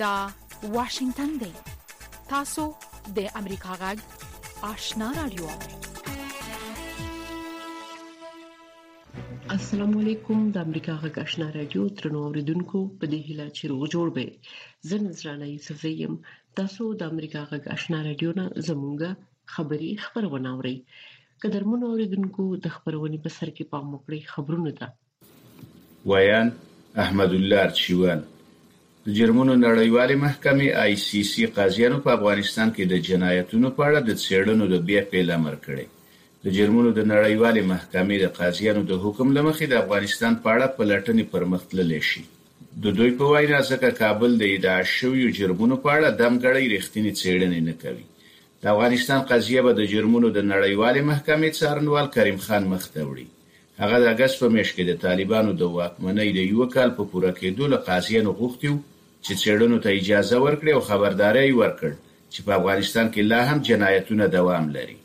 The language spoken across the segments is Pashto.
دا واشنگتن دی تاسو د امریکا غږ آشنا رادیو السلام علیکم د امریکا غږ آشنا رادیو ترنو اوریدونکو په دې هیله چې روغ جوړ به زه نذرانه یوسفزیم تاسو د امریکا غږ آشنا رادیو نه زمونږه خبری خبرونه اوري قدرمن اوریدونکو د خبرونې په سر کې پام وکړئ خبرونه ده ویان احمد الله ارچیوان د جرمونو نړیوالې محکمې آی سی سی قاضیانو په افغانستان کې د جنایتونو په اړه د څېړنو د بیا پیل امر کړی د جرمونو د نړیوالې محکمې د قاضیانو د حکم لمخې د افغانستان په اړه پلټنې پرمختللی شي د دوی په وینا، ځکه کابل د ادعا شویو جرمونو په اړه دمګړۍ رښتینې څېړنې نه کوي. د افغانستان قضیه به د جرمونو د نړیوالې محکمې څارنوال کریم خان مخ ته وړي. هغه د اګست په میاشت کې د طالبانو د واکمنۍ د یوه کال په پوره کېدو له قاضیانو غوښتي و چې څېړنو ته اجازه ورکړي او خبرداری یې ورکړ چې په افغانستان کې لا هم جنایتونه دوام لري.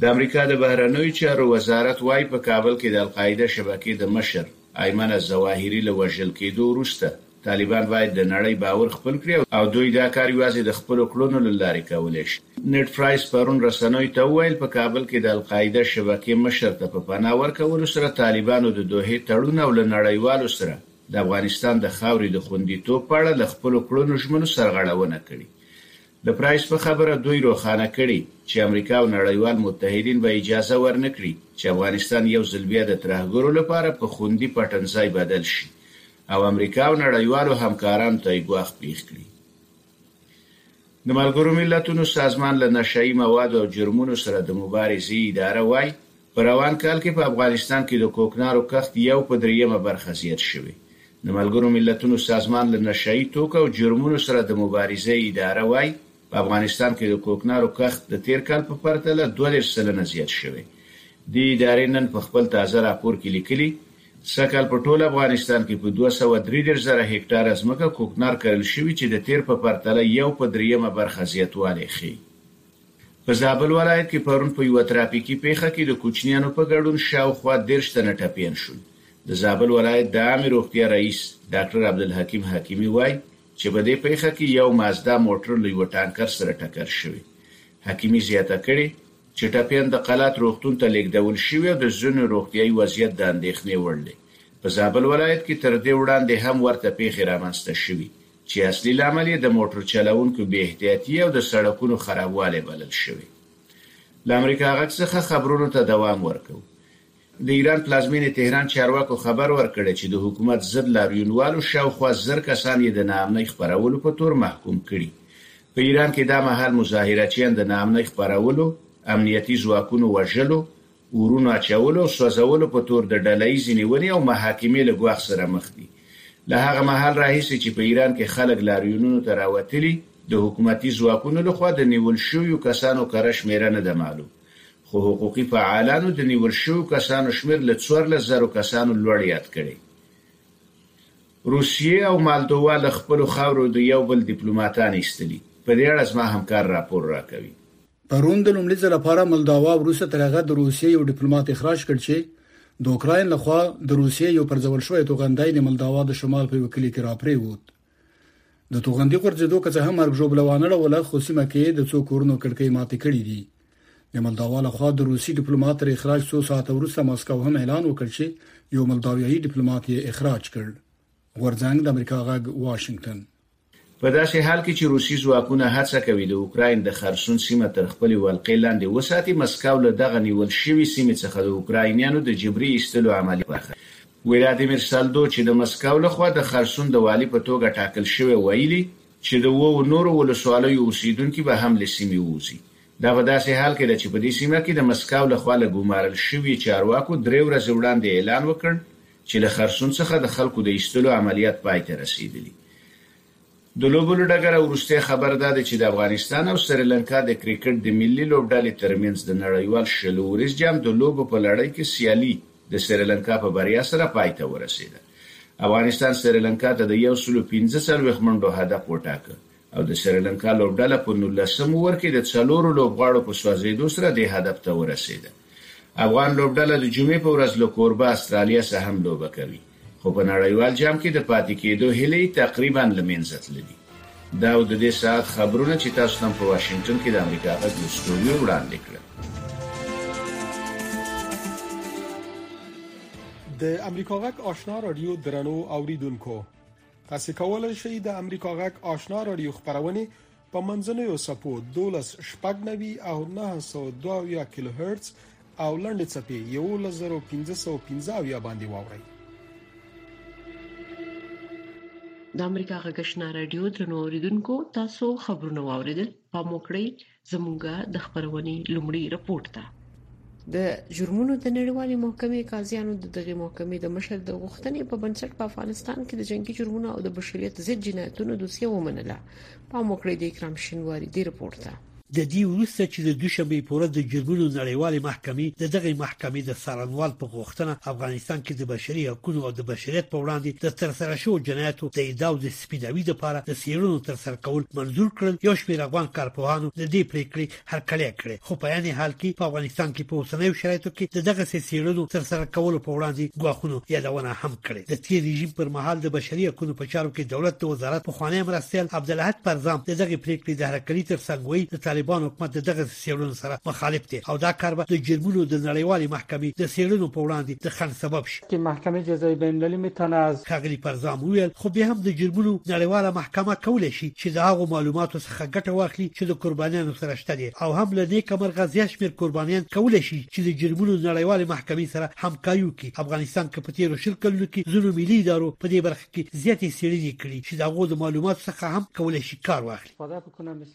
د امریکا د بهرنیو چارو وزارت وايي، په کابل کې د القاعده شبکې د مشر ایمن الظواهري له وژل کېدو وروسته طالبان باید د نړۍ باور خپل کړي او دوی دا کار یوازې د خپلو کړنو له لارې کولی شي. نیډ پرایس پرون رسنیو ته وویل، په کابل کې د القاعده شبکې مشر ته په پناه ورکولو سره طالبانو د دوحې تړون او له نړیوالو سره د افغانستان د خاورې د خوندیتوب په اړه له خپلو کړنو ژمنو سرغړونه کړې د پرایس په خبره، دوی روښانه کړې، چې امریکا او نړیوال متحدین به اجازه ورنه کړي، چې افغانستان یو ځل بیا د ترهګرو لپاره په خوندي پټنځای بدل شي او امریکا او نړیوالو همکارانو ته یې ګواښ پېښ کړي. د ملګروملتونو سازمان له نشه يي موادو او جرمونو سره د مبا رزې اداره وايي، په روان کال کې په افغانستان کې د کوکنارو کښت یو په درېیمه برخه زیات شوی. د ملګرو ملتونو سازمان له نشهيي توکو او جرمونو سره د مبارزې اداره وايي، په افغانستان کې د کوکنارو کښت د تېر کال په پرتله دوه دېرش سلنه زیات شوی. دې ادارې نن په خپل تازه راپور کې لیکلي، سږکال په ټول افغانستان کې په دوه سوه درې دېرش زره هکټاره ځمکه کوکنار کرل شوي چې د تېر په پرتله یو په درېیمه برخه زیاتوالی ښيي. په زابل ولایت کې پرون په یوه ترافیکي پېښه کې د کوچنیانو په ګډون شاوخوا دېرش تنه ټپیان شول. د زابل ولایت د عامې روغتیا رئیس ډاکټر عبدالحکیم حکیمي وايي چې په دې پېښه کې یو مازدا موټر له یوه ټانکر سره ټکر شوی. حکیمي زیاته کړې چې ټپیان د قلات روغتون ته لېږدول شوي او د ځینو روغتیايي وضعیت د اندېښنې وړ دی. په زابل ولایت کې تر دې وړاندې هم ورته پېښې رامنځته شوي چې اصلي لامل یې د موټر چلوونکو بې احتیاطي او د سړکونو خرابوالی بلل شوی. له امریکا غږ څخه خبرونو ته دوام ورکوو. د ایران پلازمېنې تهران چارواکو خبر ورکړی، چې د حکومت ضد لاریونوالو شاوخوا زر کسان یې د ناامنۍ خپرولو په تور محکوم کړي. په ایران کې دا مهال مظاهره چیان د ناامنۍ خپرولو، امنیتي ځواکونو وژلو اورونو اچولو او سوځولو په تور د ډله ییزې نیونې او محاکمې له ګواښ سره مخ دي. له هغه مهال راهیسې چې په ایران کې خلک لاریونونو ته راوتلي، د حکومتي ځواکونو له خوا د نیول شویو کسانو کره شمېره نه ده معلوم، خو حقوقي فعالانو د نیول شویو کسانو شمېر له څوارلس زرو کسانو لوړ یاد کړی. روسیه او مالدووا له خپلو خاورو د یو بل دیپلوماتان ایستلي، په دې اړه زما همکار راپور راکوي. پرون د لومړي ځل لپاره ملداوا وروسته تر هغه د روسیې یو ډیپلوماټ اخراج کړ چې د اوکراین لخوا د روسیې یو پرځول شوی توغندی د ملداوا د شمال په وکیل کې راپریوت د توغندي غورځېدو که څه هم مرګ ژوبله وانه ډوله خو سیمه کې د څو کورونو کړکۍ ماتې کړې دي د ملداوا لخوا د روسي ډیپلوماټ تر اخراج څو ساعته وروسته ماسکو هم اعلان وکړ چې یو ملداویایي ډیپلوماټ یې اخراج کړ غورځنګ د امریکا غږ واشنگټن په داسې حال کې چې روسي ځواکونه هڅه کوي د اوکراین د خرسون سیمه تر خپلې ولقې لاندې وساتي، مسکو له دغه نیول شوي سیمې څخه د اوکراینیانو د جبري ایستلو عملیات برخه دي. ولادیمیر سلدو چې د مسکو له خوا د خرسون د والي په توګه ټاکل شوی ویلي چې د اوو نورو ولسوالیو اوسېدونکي به هم له سیمې ووځي. دا په داسې حال کې ده چې په دې سیمه کې د مسکو له خوا له ګومارل شوي چارواکو درې ورځې وړاندې اعلان وکړ چې له خرسون څخه د خلکو د ایستلو عملیات پای ته رسېدلي. د لوبو له ډګره وروستۍ خبر دا دی چې د افغانستان او سریلانکا د کرکټ د ملي لوبډلې ترمنځ د نړیوال شل اووریز جام د لوبو په لړۍ کې سیالي د سریلانکا په بریا سره پای ته ورسېده. افغانستان سریلانکا ته د یو سلو پنځه څلوېښت منډو هدف وټاکه، او د سریلانکا لوبډله په نولسم اوور کې د څلورو لوبغاړو په سوځېدو سره دې هدف ته ورسېده. افغان لوبډله د جمعې په ورځ له کوربه استرالیا سره هم لوبه کوي، خو په نړیوال جام کې د پاتې کېدو هیلې یې تقریباً له مینځه تللي. دا و د دې ساعت خبرونه چې تاسو ته هم په واشنګټن کې د امریکا غږ له سټوډیو وړاندې کړل. د امریکا غږ آشنا رادیو درنو اوریدونکو! تاسو کولای شئ د امریکا غږ آشنا رادیو خبرونه په منځنوي سپو 12 شپږ نوي او 902 کیلو هرتز او لنډې چپې 11515 باندې واورئ د امریکا غږشنا رادیو ترنو اوریدونکو تاسو خبرونه واوریدل په موکړی زمونږ د خبرونې لومړی رپورت ده د جرمونو د نړیوالې محکمې قاضیانو د دغه محکمې د مشر د غوښتنې په بنسټ په افغانستان کې د جنگي جرمونو او د بشریت ضد جنایتونو دوسیه ومنله په موکړې د اکرام شینواری دی رپورت ده د دې وروسته چې د دوشنبې پوره د جرمونو نړیوالې محکمې د دغه محکمې د څارنوال په غوښتنه افغانستان کې د بشري حقوقو او د بشریت په وړاندې د ترسره شوو جنایتو د ادعاو د سپیناوي لپاره د څېړنو ترسره کول منظور کړل، یو شمېر افغان کارپوهانو د دې پرېکړې هرکلی کړی، خو په عین حال کې په افغانستان کې په اوسنیو شرایطو کې د دغسې څېړنو ترسره کولو په وړاندې ګواښونو یادونه هم کړې. د تېر رژیم پر مهال د بشري حقونو په چارو کې دولت د وزارت پخوانی مرستیال عبدالاحد پرزام د دغې پرېکړې د هرکلي ترڅنګ ویلي، د طالبانو حکومت د دغسې څېړنو سره مخالف دی او دا کار به د جرمونو د نړیوالې محکمې د څېړنو په وړاندې د خنډ سبب شي. د محکمې جزايي بین المللي میتاناز. ښاغلي پرزام وویل، خو بیا هم د جرمونو نړیواله محکمه کولی شي چې د هغو معلوماتو څخه ګټه واخلي چې د قربانیانو سره شته دي او هم له نیکه مرغه زیات شمېر قربانیان کولی شي چې د جرمونو نړیوالې محکمې سره همکاري وکړي. افغانستان کې په تېرو شل کلونو کې ځینو ملي ادارو په دې برخه کې زیاتې څېړنې کړي چې د هغو د معلوماتو څخه هم کولی شي کار واخلي.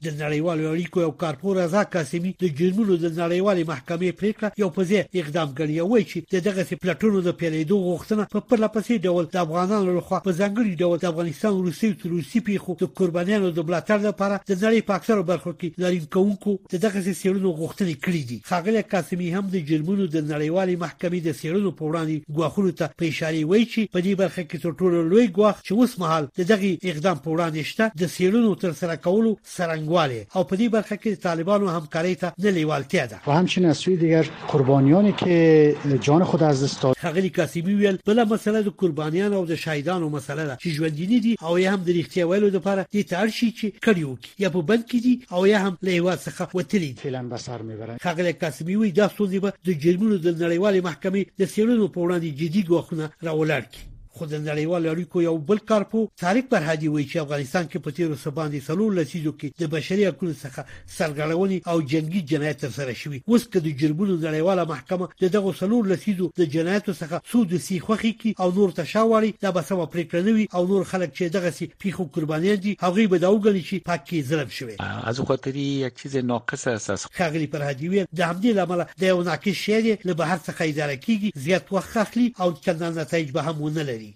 د نړیوالو اړیکو او کارپو رضا قاسمي د جرمونو د نړیوالې محکمې پریکړه یو په ځای اقدام ګڼي او وایي چې د دغسې پلټنو د پیلېدو غوښتنه په پرله پسې ډول د افغانانو لخوا په ځانګړي ډول د افغانستان وروستیو تروریستي پیښو د قربانیانو د ملاتړ لپاره د نړۍ په اکثرو برخو کې لارین کوونکو د دغسې څېړنو غوښتنې کړې دي ښاغلی قاسمي هم د جرمونو د نړیوالې محکمې د څېړنو په وړاندې ګواښونو ته په اشاره وایي چې په دې برخه کې تر ټولو لوی ګواښ چې اوس مهال د دغه اقدام په وړاندې شته د سیړنو تر سره کولو سرنګواله او په دې برخه کې د طالبانو همکارۍ ته نه لیوالتیا ده و همچنین از سوی دیگر قربانیانی که جان خود از دست داد هغلی کاسیمی ویل بل مسئله د قربانیان او د شهیدانو مسئله ده چې ژوندینی دي او یې هم د ریښتیا ویلو لپاره دې ته اړ شي چې کړي یا په بند کې دي او یا هم له هېواد څخه وتلي دي. فعلا به څار مې بره. ښاغلی قاسمي وایي، دا ستونزې به د جرمونو د نړیوالې محکمې د څېړنو په وړاندې جدي ګواښونه راولاړ کړي. خو د نړیوالو اړیکو یو بل کارپوه طارق فرهادي وایي چې افغانستان کې په تېرو څه باندې څلور لسیزو کې د بشري حقونو څخه سرغړونې او جنګي جنایت ترسره شوي اوس که د جرمونو نړیواله محکمه د دغو څلور لسیزو د جنایتو څخه څو دوسیې خوښې کړي او نور ته شا واړي دا به سمه پرېکړه نه وي او نور خلک چې دغسې پیښو قرباني دي هغه به دا وګڼي چې پکې ظلم شوی از خاطر یک چیز ناقص است از ښاغلی فرهادي ویل د همدې لامل د یو ناقص شعر له بهر څخه اداره کیږي زیات وخت اخلي او چندان نتایج به هم ونه لري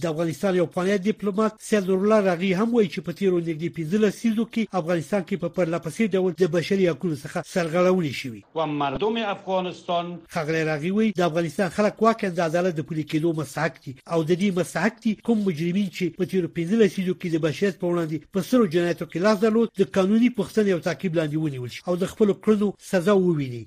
د افغانستان یو پخوانی دیپلوماټ سید نورالله رغی هم وایي چې په تیرو نږدې 15 لسیزو کې افغانستان کې په پرله پسې ډول د بشري حقوقو څخه سرغړونې شوي و مردم افغانستان. ښاغلی راغي وايي، د افغانستان خلک واقعاً د عدالت د پلي کېدو مستحق دي او د دې مستحق دي کوم مجرمین چې په تېرو پنځه لسیزو کې د بشریت په وړاندې په سترو جنایتو کې لاس درلود د قانوني پوښتنې او تعقیب لاندې ونیول شي او د خپلو کړنو سزا وویني.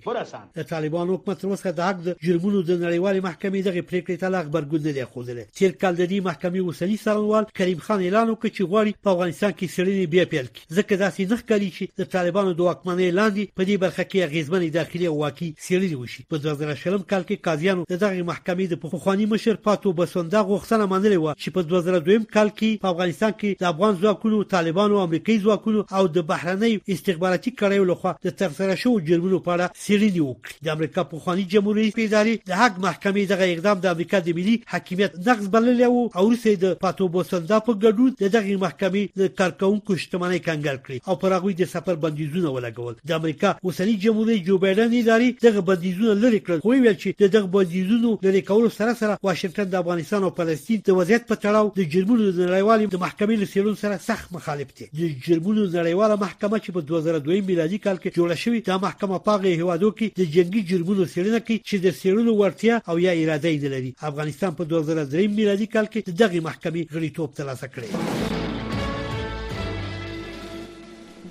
د طالبانو حکومت تر اوسه د هاګ د جرمونو د نړیوالې محکمې دغې پرېکړې ته لا غبرګون نه دی ښودلی. تېر کال د دې محکمې اوسني څارنوال کریم خان اعلان وکړ چې غواړي په افغانستان کې څېړنې بیا پیل کړي. ځکه داسې نه ښکاري چې د طالبانو د واکمنۍ لاندې په دې برخه کې اغیزمنې داخلي او واکي څېړنې وشي په 2020 کال کې قاضیانو د دغه محکمې د پخواني مشر پاتو بسوندا غوښتنه منلې و چې په 2002 کال کې په افغانستان کې د افغان ځواکونو طالبانو امریکایي ځواکونو او د بهرنۍ استخباراتي کړیو لخوا د ترسره شوو جرمونو په اړه څېړنې وکړي. د امریکا پخواني جمهور رئیس په ادارې د هاګ محکمې دغه اقدام د امریکا د ملي حاکمیت نقض بللی و او وروسته یې د پاتو بوسندا په ګډون د دغې محکمې د کارکوونکو شتمنۍ کنګل کړې او پر هغوی د سفر بندیزونه ولګول. د امریکا اوسني جمهور رئیس جو بایډن ادارې دغه بندیزونه لرې کړل خو وویل چې د دغه بندیزونو لرې کولو سره سره واشنګټن د افغانستان او فلسطین د وضعیت په تړاو د جرمونو د نړیوالې د محکمې له څېړنو سره سخت مخالف دی. د جرمونو نړیواله محکمه چې په 2002 میلادي کال کې جوړه شوې دا محکمه په هغه هیوادو کې د جنگي جرمونو څېړنه کوي چې د څېړلو وړتیا او یا اراده یې نه لري افغانستان په 2003 میلادي کال کې د دغه محکمې غړیتوب ترلاسه کړی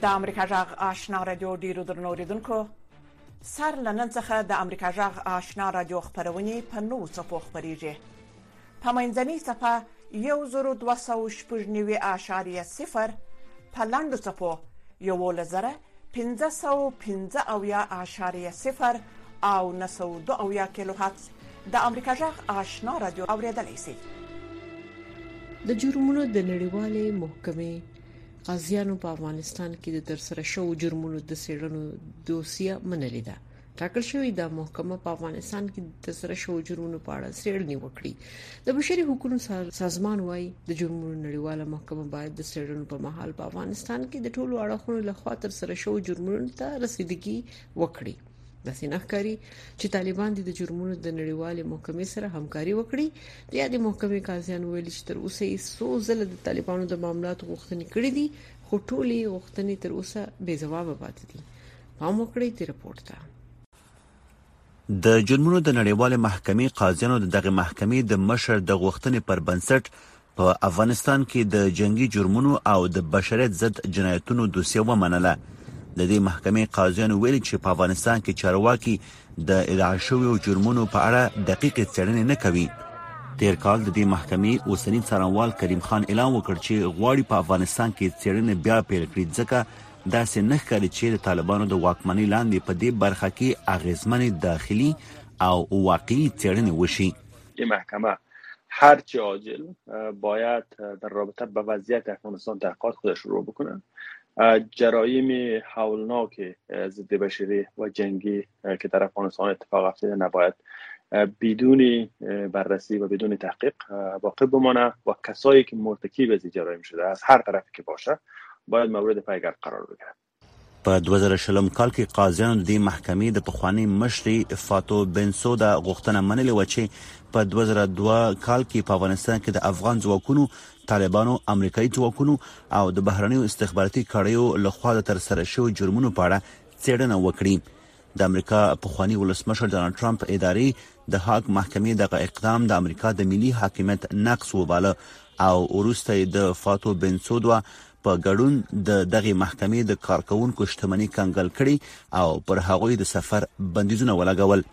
د امریکا جغ آشنا رادیو ډیرو درنو اوریدونکو سر لنن څخه د امریکا جغ آشنا رادیو خبرونه په نو څپو خبريږي په منځنۍ صفحه یو زرو دوه سوه شپږ نوي اعشاریه صفر په لنډو څپو یوولس زره پنځه سوه پنځه اویا اعشاریه صفر او نهه سوه دوه اویا کیلو هرتز د امریکا غږ آشنا رادیو اورېدلی شئ. د جرمونو د نړیوالې محکمې قاضیانو په افغانستان کې د ترسره شوو جرمونو د څېړنو دوسیه منلې ده. ټاکل شوې ده محکمه په افغانستان کې د تسره شوو جرمونو په اړه څېړنې وکړي د بشري حقوقو سازمان وایي د جرمونو نړیواله محکمه باید د څېړنو په مهال په افغانستان کې د ټولو اړخونو لخوا تر سره شوو جرمونو ته رسیدګي وکړي د سیناکاری چې طالبان د جرمونو د نړیوالې محکمې سره همکاري وکړي د یادې محکمې قاضیان ویل چې تر اوسه یې څو ځله د طالبانو د معاملاتو غوښتنې کړې دي خو ټولې غوښتنې تر اوسه بې ځوابه پاتې دي پام وکړئ دې رپورټ ته. د جرمونو د نړیوالې محکمې قاضیانو د دغه محکمې د مشر د غوښتنې پر بنسټ په افغانستان کې د جنگي جرمونو او د بشریت ضد جنایتونو دوسیه ومنله. د دې محکمې قاضیانو ویلي چې په افغانستان کې چارواکي د ادعا شویو جرمونو په اړه دقیقې څېړنې نه کوي. تیر کال د دې محکمې اوسنی څارنوال کریم خان اعلان وکړ چې غواړي په افغانستان کې څېړنې بیا پیل کړي ځکه داسې نه ښکاري چې د طالبانو د واکمنۍ لاندې په دې برخه کې اغیزمنې داخلي او واقعي څېړنې وشي این محکمه هر چه عاجل باید در رابطه به وضعیت افغانستان تحقیقات خودش رو بکنه جرایم حولناک ضد بشری و جنگی که در افغانستان اتفاق افتاده نباید بدون بررسی و بدون تحقیق باقی بمانه و کسایی که مرتکب از جرایم شده از هر طرفی که باشه باید مورد پیگر قرار بگیرد په 2020 کال کې قاضیانو د دې محکمې د پخوانی مشري فاتو بنسودا غوښتنه منلې و چې په 2002 کال کې په افغانستان کې د افغان ځواکونو طالبانو امریکایي ځواکونو او د بهرنیو استخباراتي کړیو لخوا د ترسره شوو جرمونو په اړه څېړنه وکړي د امریکا پخوانی ولسمشر ډونالد ټرمپ ادارې د هاګ محکمې دغه اقدام د امریکا د ملي حاکمیت نقص وباله او وروسته د فاتو بنسودوا په ګډون د دغه محکمې د کارکونکو شتمنۍ کنګل کړې او پر هغوی د سفر بندیزونه ولګول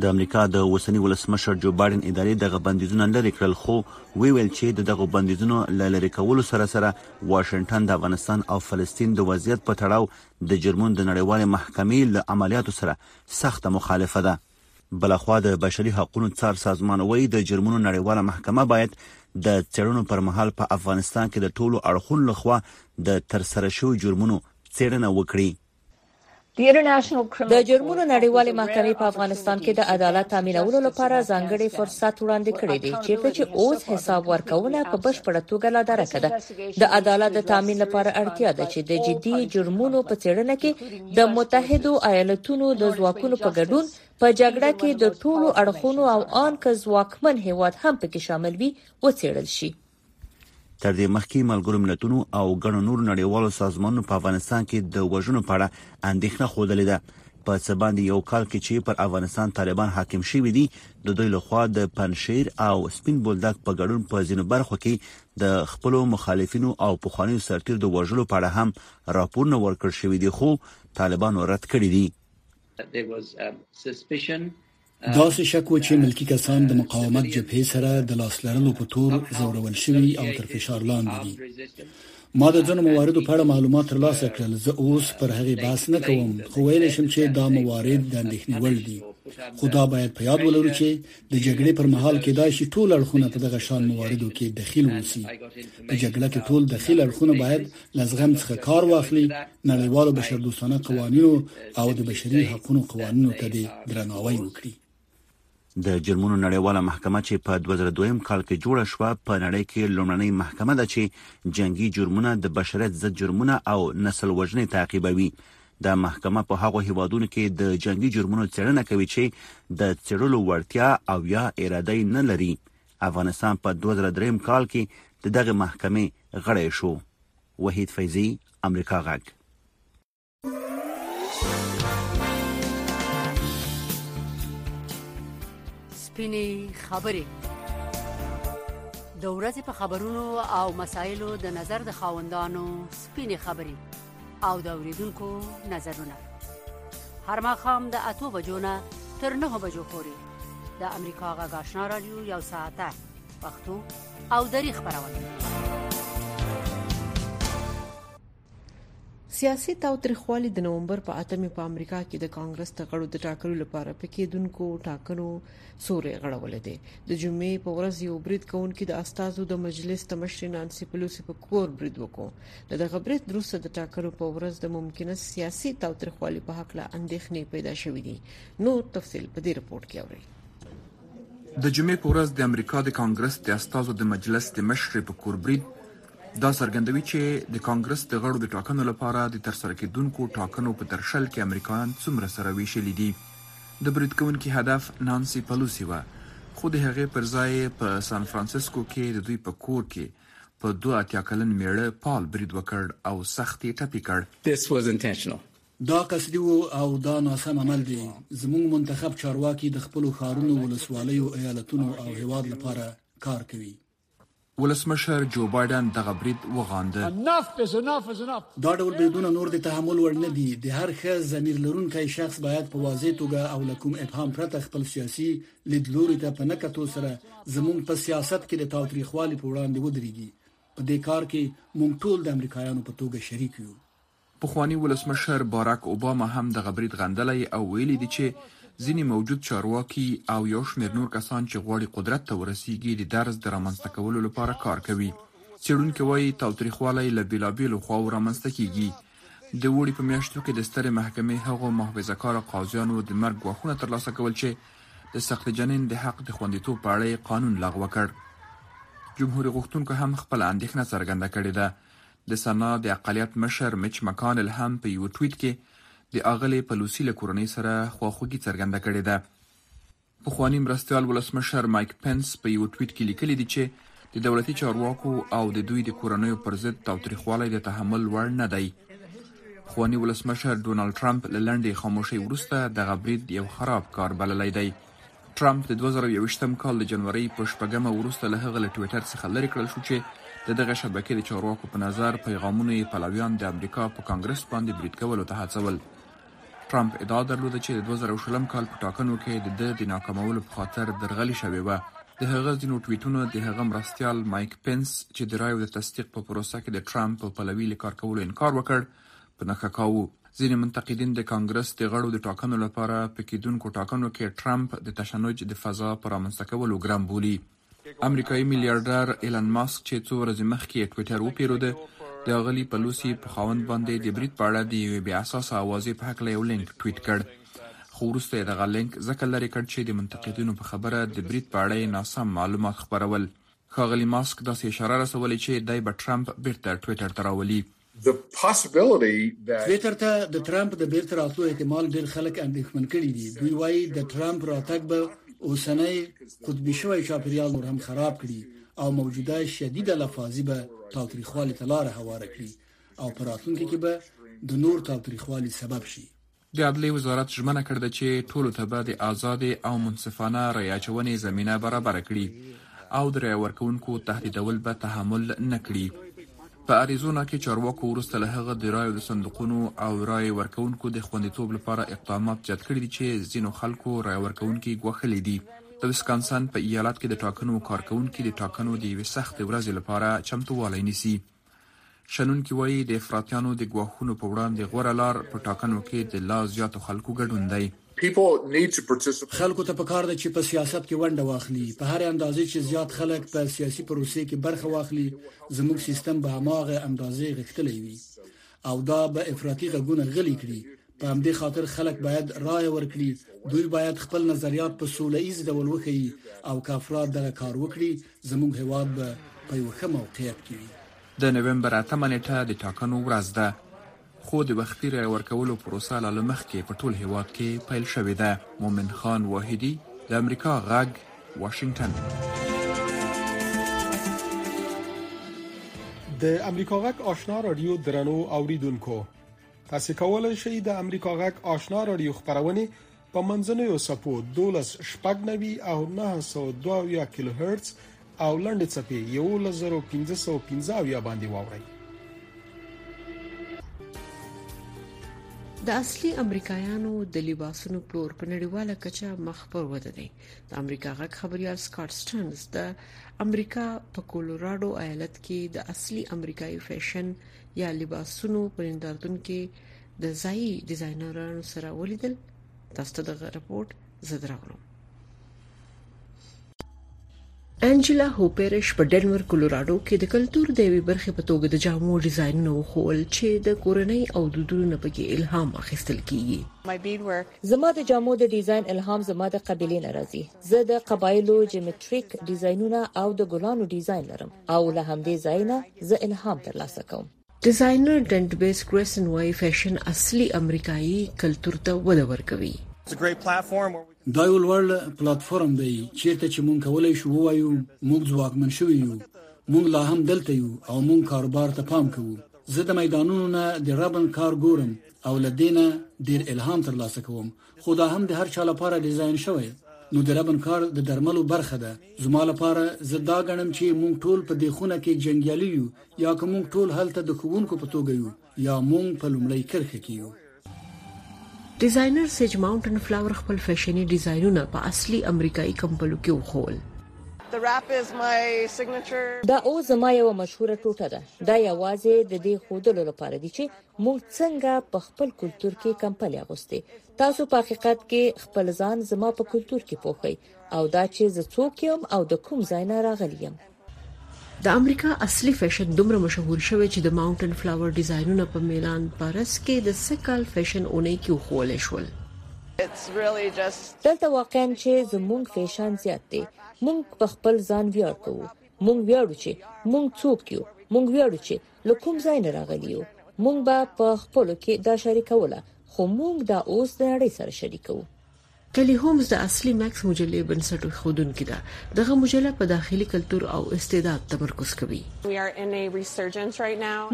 د امریکا د اوسني ولسمشر جو بایډن ادارې دغه بندیزونه لرې کړل خو وی ویل چې د دغو بندیزونو له لرې کولو سره سره واشنګټن د افغانستان او فلسطین د وضعیت په تړاو د جرمونو د نړیوالې محکمې له عملیاتو سره سخته مخالفه ده. بلخوا د بشري حقونو څار سازمان وایي د جرمونو نړیواله محکمه باید د څېړنو پر مهال په افغانستان کې د ټولو اړخونو لخوا د ترسره شویو جرمونو څېړنه وکړي. د جرمونو نړیوالې محکمې په افغانستان کې د عدالت تامینولو لپاره ځانګړی فرصت وړاندې کړی دی، چیرته چې اوس حساب ورکونه په بشپړه توګه لادرکه ده. د عدالت د تامین لپاره اړتیا ده چې د جدي جرمونو په څیړنه کې د متحدو ایالتونو د ځواکونو په ګډون په جګړه کې د ټولو اړخونو او ان که ځواکمن هیواد هم پکې شامل وي وڅیړل شي. تر دې مخکې ملګرو ملتونو او ګڼو نورو نړیوالو سازمانونو په افغانستان کې د وژنو په اړه اندېښنه ښودلې ده په څه باندې یو کال کې چې پر افغانستان طالبان حاکم شوي دي د دوی لخوا د پنشیر او سپین بولدک په ګډون په ځینو برخو کې د خپلو مخالفینو او پخوانیو سرتیر د وژلو په اړه هم راپورونه ورکړ شوي دي خو طالبانو رد کړی دي There was a suspicion داسې شک و چې ملکي کسان د مقاومت جبهې سره د لاس لرلو په تور ځورول شوي او تر فشار لاندې دي ما د ځینو مواردو په اړه معلومات ترلاسه کړل زه اوس پر هغه بحث نه کوم خو ویل شم چې دا موارد د اندېښنې وړ دي خو دا باید په یاد ولرو چې د جګړې پر مهال کې دا شي ټول اړخونه په دغه شان مواردو کې دخیل وسی په جګړه کې ټول دخیل اړخونه باید له زغم څخه کار واخلي، نړیوالو بشردوستانه قوانینو او د بشري حقونو قوانینو ته دې درناوی وکړي. د جرمونو نړیواله محکمه چې په دوه زره دویم کال کې جوړه شوه، په نړۍ کې لومړنۍ محکمه ده چې جنګي جرمونه، د بشریت ضد جرمونه او نسل وژنې تعقیبوي. دا محکمه په هغو هېوادونو کې د جنګي جرمونو څېړنه کوي چې د څېړلو وړتیا او یا اراده یې نه لري افغانستان په دوه زره دریم کال کې د دغې محکمې غړی شو. وحید فیضي، امریکا غږ. سپینې خبرې د ورځې په خبرونو او مسایلو د نظر د خاوندانو سپینې خبرې او د اوریدونکو نظرونه هر مخام د اتو بجو نه تر نه بجو پورې د امریکا غا غاښنا رادیو یو ساعته پښتو او دری خبرونه سیاسي تاوتریخوالي د نومبر په اتمه په امریکا کې د کانګرس د غړو د ټاکلو لپاره پکېدونکو ټاکنو سورې غړول دي د جمعې په ورځ یو برید کوونکي د استادو د مجلس د مشر نانسي پلوسی په کور برید وکړ د دغه برید وروسته د ټاکنو په ورځ د ممکنه سیاسي تاوتریخوالي په حق له اندېښنې پیدا شوې دي نور تفصيل په دې رپورت کې اورئ د جمعې په ورځ د امریکا د کانګرس د استازو د مجلس د مشرې په کور برید دا څرګندوي چې د کانګرس د غړو د ټاکنو لپاره د ترسره کېدونکو ټاکنو په درشل کې امریکایان څومره سره ویشلي دي د برید کوونکي هدف نانسي پلوسی و خو د هغې پر ځای په سان فرانسیسکو کې د دوی په کور کې په دوه اتیا کلن مېړه پال برید وکړ او سخت یې ټپي کړ. This was intentional. دا قصدي وو او دا ناسم عمل دی. زموږ منتخب چارواکي د خپلو ښارونو، ولسوالیو، ایالتونو او هېواد لپاره کار کوي. ولسمشر جو بایډن دغه برید وغانده. دا ډول بریدونه نور د تحمل وړ نه دي. د هر ښه ضمیر لرونکی شخص باید په واضح توګه او له کوم ابهام پرته خپل سیاسي، لیدلوري ته په نکتو سره زمونږ په سیاست کې د تاوتریخوالي په وړاندې ودرېږي په دې کار کې مونږ ټول د امریکایانو په توګه شریک یو پخوانی ولسمشر بارک اوباما هم دغه برید غندلی او ویلي دي چې ځینې موجود چارواکي او یو شمېر نور کسان چې غواړي قدرت ته ورسیږي د درز د رامنځته کولو لپاره کار کوي څېړونکي وایي تاوتریخوالی له بېلابېلو خواو رامنځته کیږي د اوړي په میاشتو کې د سترې محکمې هغو محافظه کارو قاضیانو د مرګ ګواښونه ترلاسه کول چې د سخت جنین د حق د خوندیتوب په اړه یې قانون لغوه کړ جمهوري غوښتونکو هم خپل اندېښنه څرګنده کړې ده د سنا د اقلیت مشر مچ مکانل هم په یو ټویټ کې د اغلې پلوسی له کورنۍ سره خواخوږي څرګنده کړې ده پخواني مرستیال ولسمشر مایک پنس په یوه ټویټ کې لیکلي دي چې د دولتي چارواکو او د دوی د کورنیو پر ضد تاوتریخوالی د تحمل وړ نه دی. پخواني ولسمشر ډونالد ټرمپ له لنډې خاموشۍ وروسته دغه برید یو خراب کار بللی دی. ټرمپ د 2021 کال د جنورۍ په شپږمه وروسته له هغه له ټویټر څخه لرې کړل شو چې د دغه شبکې د چارواکو په نظر پیغامونو یې پلویان د امریکا په کانګرس باندې برید کولو ته هڅول. ټرمپ ادعا درلوده چې د 2020 کال په ټاکنو کې د ده د ناکامولو په خاطر درغلي شوې وه. د هغه ځینو ټویټونو د هغه مرستیال مایک پنس چې د رایو د تصدیق په پروسه کې د ټرمپ په پلوي له کار کولو انکار وکړ، په نښه کاوه. ځینې منتقدین د کانګرس د غړو د ټاکنو لپاره په کېدونکو ټاکنو کې ټرمپ د تشنج د فضا په رامنځته کولو ګرم بولي. امریکايي میلیارډر ایلن ماسک چې څو ورځې مخکې یې ټویټر وپېروده، د اغلي پلوسي په خاوند باندې د برید په اړه د یوې بې اساسه اوازې په هکله یو لینک ټویټ کړ، خو وروسته یې دغه لینک ځکه لرې کړ چې د منتقدینو په خبره د برید په اړه یې ناسم معلومات خپرول. ښاغلي ماسک داسې اشاره رسولې چې دی به ټرمپ بېرته ټویټر ته راولي. ټویټر ته د ترامپ د بیرته راتلو احتمال ډیر خلک اندیښمن کړي دي. دوی وايي د ترامپ راتګ به اوسنی قطبي شوی چاپیریال نور هم خراب کړي او موجوده شدیده لفاظي به تاوتریخوالي ته لاره هواره کړي او په راتلونکي کې به د نور تاوتریخوالي سبب شي. د عدلې وزارت ژمنه کړده چې ټولو ته به د ازادې او منصفانه رأی اچونې زمینه برابره کړي او د رأی ورکوونکو تهدیدول به تحمل نه کړي. په اریزونا کې چارواکو وروسته له هغه د رایو د صندوقونو او رایې ورکوونکو د خوندیتوب لپاره اقدامات زیات کړي دي چې ځینو خلکو رایه ورکوونکي ګواښلي دي. د ویسکانسن په ایالت کې د ټاکنو کارکوونکي د ټاکنو د یوې سختې ورځې لپاره چمتووالی نیسي. شنونکي وایي د افراطیانو د ګواښونو په وړاندې غوره لار په ټاکنو کې د لا زیاتو خلکو ګډون دی. خلکو ته پکار ده چې په سیاست کې ونډه واخلي، په هرې اندازې چې زیات خلک په سیاسي پروسې کې برخه واخلي، زموږ سیستم به هماغه اندازې غښتلی وي او دا به افراطي غږونه غلي کړي. په همدې خاطر خلک باید رایه ورکړي، دوی باید خپل نظریات په سوله ییز ډول وښيي او که افراد دغه کار وکړي، زموږ هېواد به په یوه ښه موقعیت کې وي. د نومبر اتمه نېټه د ټاکنو ورځ ده، خو د وختي رایه ورکولو پروسه لا له مخکې په ټول هېواد کې پیل شوې ده. مومن خان واحدي، د امریکا غږ، واشنګټن. د امریکا غک آشنا رادیو درنو اوریدونکو تاسو کولای شئ د امریکا غږ آشنا رادیو خبرونه په منځنوي سپو 12 شپږنوي او 902 کیلو هرتز او لنډ چپی 11515 باندې واوري د اصلي امریکایانو د لباسونو پلور په نړیواله کچه مخ پر وده دی د امریکا غږ خبريال سکاټ سټرنز د امریکا په کولورادو ایالت کې د اصلي امریکایي فیشن یا لباسونو په نندارتون کې د ځایي ډیزاینرانو سره ولیدل تاسو ته دغه رپورت زه دراوړم انجلا هوپرش په ډنور کولورادو کې د کلچر د وی برخې په توګه د جامو ډیزاینونه وخول چې د کورنۍ او دودونو نه پکې الهام اخیستل کیږي زما د جامو د ډیزاین الهام زما د قبيله ناراضي زه د قبایلو جیومټریک ډیزاینونه او د ګلانو ډیزاین لرم او له همدې ځای نه زه الهام ترلاسه کوم. ډیزاینر ډنټ بیس ګریسن وايي، فیشن اصلي امریکايي کلتور ته وده ورکوي. دا یو لوړ پلاتفورم دی چیرته چې موږ کولی شو ووایو، موږ ځواکمن شوي یو، موږ لا هم دلته یو او موږ کاروبار ته پام کوو. زه د میدانونو نه د ربن کار ګورم او له دې نه ډیر الهام ترلاسه کوم خو دا هم د هر چا لپاره ډیزاین شوی نو د ربن کار د درملو برخه ده زما لپاره زه دا غنم چې مونږ ټول په دې خونه کې جنگیالي یو یا کوم مونږ ټول هلته د کوونکو په توګه یو یا مونږ په لومړی کرخه کې یو ډیزاینر سیج ماونټن فلاور خپل فیشني ډیزاینونه په اصلي امریکایي کمپلو کې وخول دا او زما یو مشهوره ټوټه ده دا یوازې د دې خودلو لپاره دي چې موږ څنګه په خپل کلتور کې کمپلې اغوستې تاسو په حقیقت کې خپل ځان زما په کلتور کې پوښی او دا چې زه څوک یم او د کوم ځای نه راغلی یم د امریکا اصلي فیشن دومره مشهور شوی چې د ماونټن فلاور ډیزاینونه په میلان پاریس کې د سکال فیشن اونۍ کې وښول شول دلته واقعا چې زمونږ فیشن زیات دی مونږ په خپل ځان ویاړ کوو مونږ ویاړو چې مونږ څوک یو مونږ ویاړو چې له کوم ځای نه راغلي یو موږ به په خپل کې دا شریکوله خو موږ دا اوس د نړۍ سره شریکوو کلی هومز د اصلي مکس مجلې بنسټ ایښودونکې ده. دغه مجله په داخلي کلتور او استعداد تمرکز کوي.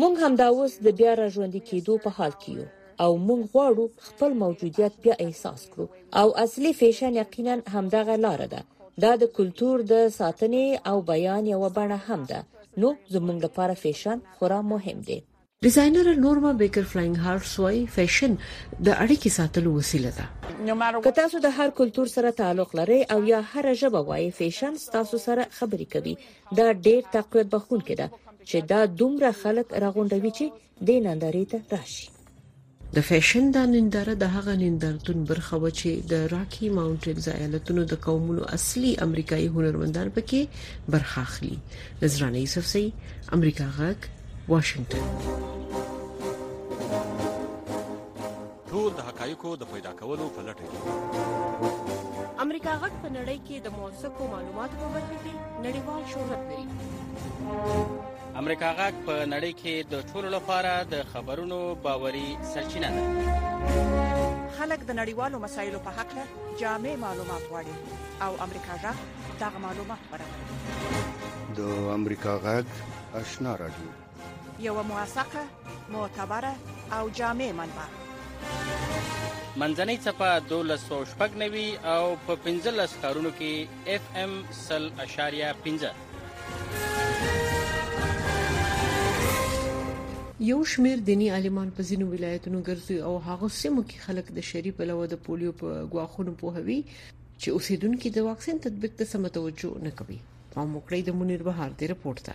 موږ همدا اوس د بیا راژوندي کېدو په حال کې یو او موږ غواړو خپل موجودیت بیا احساس کړو او اصلي فیشن یقینا همدغه لاره ده. دا د کلتور د ساتنې او بیان یوه بڼه هم ده نو زموږ لپاره فیشن خورا مهم دی. ډیزاینره نورما بیکر فلاینګ هارټس وايي، فیشن د اړیکې ساتلو وسیله ده. که تاسو د هر کلتور سره تعلق لرئ او یا هره ژبه وایئ، فیشن ستاسو سره خبرې کوي. دا ډېر تقویت بښونکې ده چې دا دومره خلک راغونډوي چې دې نندارې ته راشي. د فیشن دا ننداره د هغه نندارتون برخه وه چې د راکي ماونټینز ایالتونو د قومونو اصلي امریکایي هنرمندان پکې برخه اخلي نظرانه یوسف سي امریکا غږ واشنگټن ټول د حقایقو د پیدا کولو په لټه کې امریکا غږ په نړۍ کې د موثقو معلوماتو په برخه کې نړیوال شهرت لري امریکا غږ په نړۍ کې د ټولو لپاره د خبرونو باوري سرچینه ده خلک د نړیوالو مسایلو په حق له جامع معلومات غواړي او امریکا غږ دا معلومات برابروي د امریکا غږ آشنا راډیو یو موثقه معتبره او جامع منبع منځنۍ چپه 1290 او په 15 کارونو کې اف ام 0.15 یو شمېر دیني عالمان په ځینو ولایتونو ګرځي او هغو سیمو کې خلک د شرعي پلوه د پولیو په ګواښونو پوهوي چې اوسیدونکي د واکسین تطبیق ته سم توجه نه کوي پام وکړئ د منیر بهار دی رپورټ ته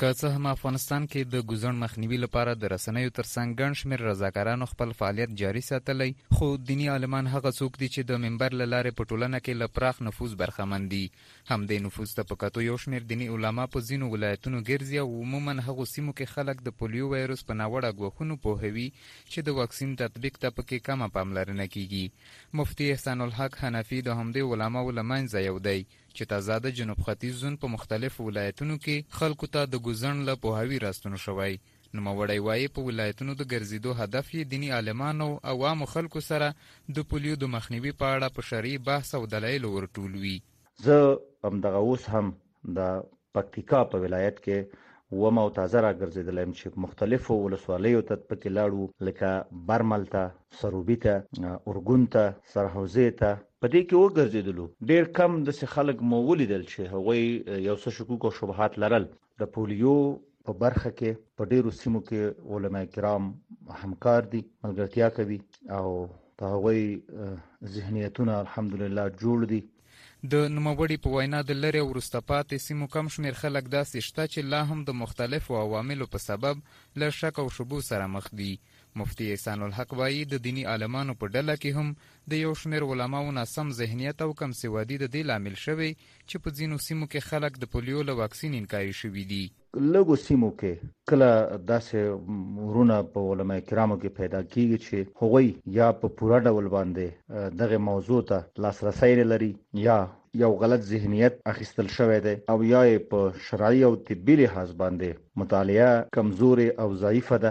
که څه هم افغانستان کې د ګوزڼ مخنیوي لپاره د رسنیو ترڅنګ ګڼ شمېر رضاکارانو خپل فعالیت جاري ساتلی، خو دیني عالمان هغه څوک دي چې د منبر له لارې په ټولنه کې له پراخ نفوذ برخمن دي. همدې نفوذ ته په کتو یو شمېر دیني علاما په ځینو ولایتونو ګرځي او عموماً هغو سیمو کې خلک د پولیو ویروس په ناوړه ګواښونو پوهوي چې د واکسین تطبیق ته پکې کمه پاملرنه کېږي. مفتي احسان الحق حنفي د همدې علماوو له منځه یو دی. چې تازه د جنوب ختیځ زون په مختلفو ولایتونو کې خلکو ته د ګوزڼ له پوهاوي راستون شوی. نوموړی وايي، په ولایتونو د ګرځېدو هدف یې دیني عالمانو او عامو خلکو سره د پولیو د مخنیوي په اړه په شرعي بحث او دلایلو ورټول وي. زه همدغه اوس هم د پکتیکا په ولایت کې وم او تازه راګرځېدلی یم چې مختلفو ولسوالیو ته پکې لاړو لکه برمل ته، سروبي ته، ارګون ته، سرحوزې ته، په دې کې وګرځېدلو ډېر کم داسې خلک مو ولیدل چې هغوی یو څه شکوک او شبهات لرل د پولیو په برخه کې په ډېرو سیمو کې علما کرام همکار دي ملګرتیا کوي او د هغوی ذهنیتونه الحمدلله جوړ دي د نوموړي په وینا د لرې او وروسته پاتې سیمو کم شمېر خلک داسې شته چې لا هم د مختلفو عواملو په سبب له شک او شبو سره مخ دي. مفتي احسان الحق وايي، د دیني عالمانو په ډله کې هم د یو شمېر علماوو ناسم ذهنیت او کم سوادي د دې لامل شوی چې په ځینو سیمو کې خلک د پولیو له واکسین انکاري شوي دي. لږو سیمو کې کله داسې ورونه په علما کرامو کې پیدا کیږي چې هغوی یا په پوره ډول باندې دغه موضوع ته لاسرسی لري یا یو غلط ذهنیت اخیستل شوی دی او یا په شرعي او طبي لحاظ باندې مطالعه کمزورې او ضعیفه ده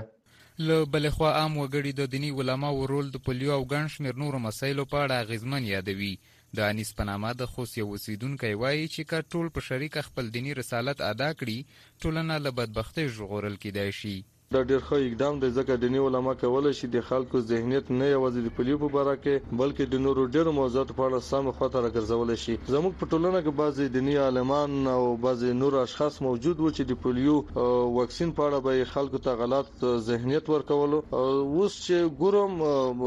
له بلې خوا عام وګړي د دیني علماوو رول د پولیو او ګڼ شمېر نورو مسایلو په اړه اغېزمن یادوي. د انیس په نامه د خوست یو اوسېدونکی وايي چې که ټول په شریکه خپل دیني رسالت ادا کړي، ټولنه له بدبختۍ ژغورل کېدای شي. دا ډېر ښه اقدام دی، ځکه دیني علما کولای شي د خلکو ذهنیت نه یوازې د پولیو په باره کې، بلکې د نورو ډېرو موضوعاتو په اړه سمې خوا ته راګرځولی شي. زموږ په ټولنه کې بعضې دیني عالمان او بعضې نور اشخاص موجود وو چې د پولیو واکسین په اړه به یې خلکو ته غلط ذهنیت ورکولو اوس چې ګورم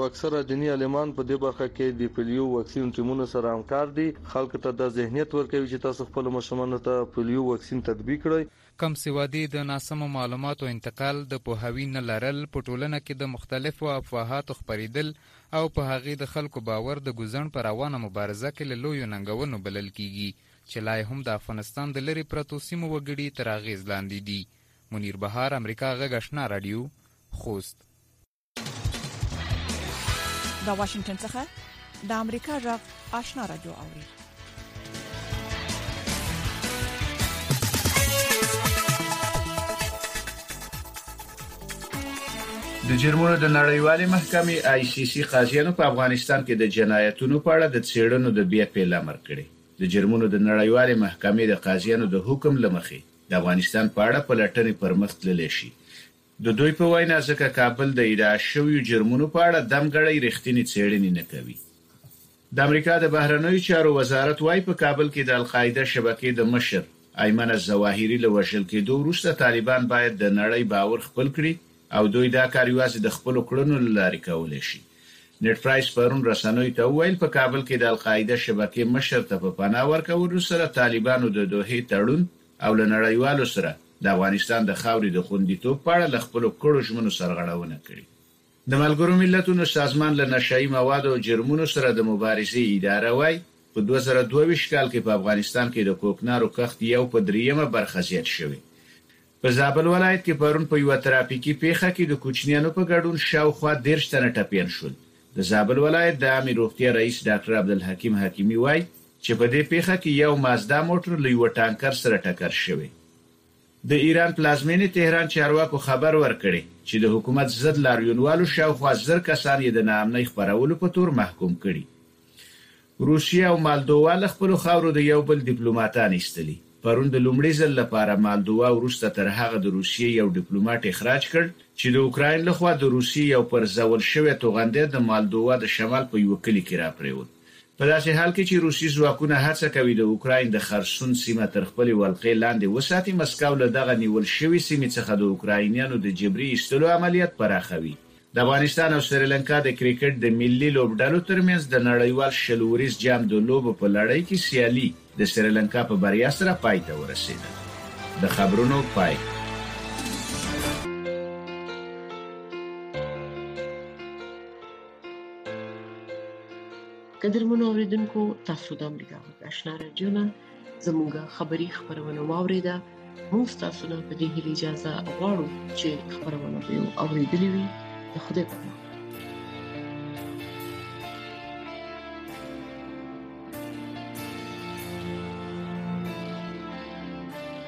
اکثره دینی عالمان په دې برخه کې د پولیو واکسین ټیمونو سره همکار دي خلک ته د ذهنیت ورکوي چې تاسو خپل ماشومان ته پولیو واکسین تطبیق کړئ کم سوادي، د ناسمو معلوماتو انتقال، د پوهاوي نه لرل، په ټولنه کې د مختلفو افواهاتو خپرېدل او په هغې د خلکو باور د ګوزڼ په روانه مبارزه کې له لویو ننګونو بلل کېږي چې لا یې هم د افغانستان د لرې پرتو سیمو وګړي تر اغېز لاندې دي. منیر بهار امریکا غږ اشنا راډیو خوست. د واشنگټن څخه د امریکا غږ آشنا رادیو اوري د جرمونو د نړیوالې محکمې آی سی سی قاضیانو په افغانستان کې د جنایتونو په اړه د څېړنو د بیا پیل امر کړی د جرمونو د نړیوالې محکمې د قاضیانو د حکم لمخې د افغانستان په اړه پلټنې پرمخ تللی شي. د دوی په وینا، ځکه کابل د ادعا شویو جرمونو په اړه دمګړۍ رښتینې څېړنې نه کوي. د امریکا د بهرنیو چارو وزارت وايي، په کابل کې د القاعده شبکې د مشر ایمن الظواهري له وژل کېدو وروسته طالبان باید د نړۍ باور خپل کړي او دوی دا کار یوازې د خپلو کړنو له لارې کولی شي. نېډ پرایس پرون رسنیو ته وویل، په کابل کې د القاعده شبکې مشر ته په پناه ورکولو سره طالبانو د دوحې تړون او له نړیوالو سره د افغانستان د خاورې د خوندیتوب په اړه له خپلو کړو ژمنو سرغړونه کړې. د ملګرو ملتونو سازمان له نشه يي موادو او جرمونو سره د مبارزې اداره وايي، په دوه زره دوه ویشت کال کې په افغانستان کې د کوکنارو کښت یو په درېیمه برخه زیات شوی، په زابل ولایت کې پرون په یوه ترافیکي پېښه کې د کوچنیانو په ګډون شاوخوا دېرش تنه ټپیان شول. د زابل ولایت د عامې روغتیا رئیس ډاکټر عبدالحکیم حکیمي وايي چې په دې پېښه کې یو مازدا موټر له یوه ټانکر سره ټکر شوی. د ایران پلازمېنې تهران چارواکو خبر ورکړی چې د حکومت ضد لاریونوالو شاوخوا زر کسان یې د ناامنۍ خپرولو په تور محکوم کړي. روسیه او مالدووا له خپلو خاورو د یو بل ډیپلوماتان ایستلي. پرون د لومړي ځل لپاره مالدووا وروسته تر هغه د روسیې یو ډیپلوماټ اخراج کړ چې د اوکراین له خوا د روسیې یو پرځول شوی توغندی د مالدووا د شمال په یوه کلي کې راپرېوت. په داسې حال کې چې روسي ځواکونه هڅه کوي د اوکراین د خرسون سیمه تر خپلې ولقې لاندې وساتي، مسکو له دغه نیول شوې سیمې څخه د اوکراینیانو د جبري ایستلو عملیات پراخوي. د افغانستان او سریلانکا د کرکټ د ملي لوبډلو ترمنځ د نړیوال شل اوریز جام د لوبو په لړۍ کې سیالي د سریلانکا په بریا سره پای ته ورسېده. د خبرونو پای. قدرمنو اوریدونکو تاسو د امریکا غږ آشنا رادیو نه زموږ خبری خبرونه واوریده موږ تاسو نه په دې هیله اجازه غواړو چې خبرونه به اوریدلې وي د خدای په امان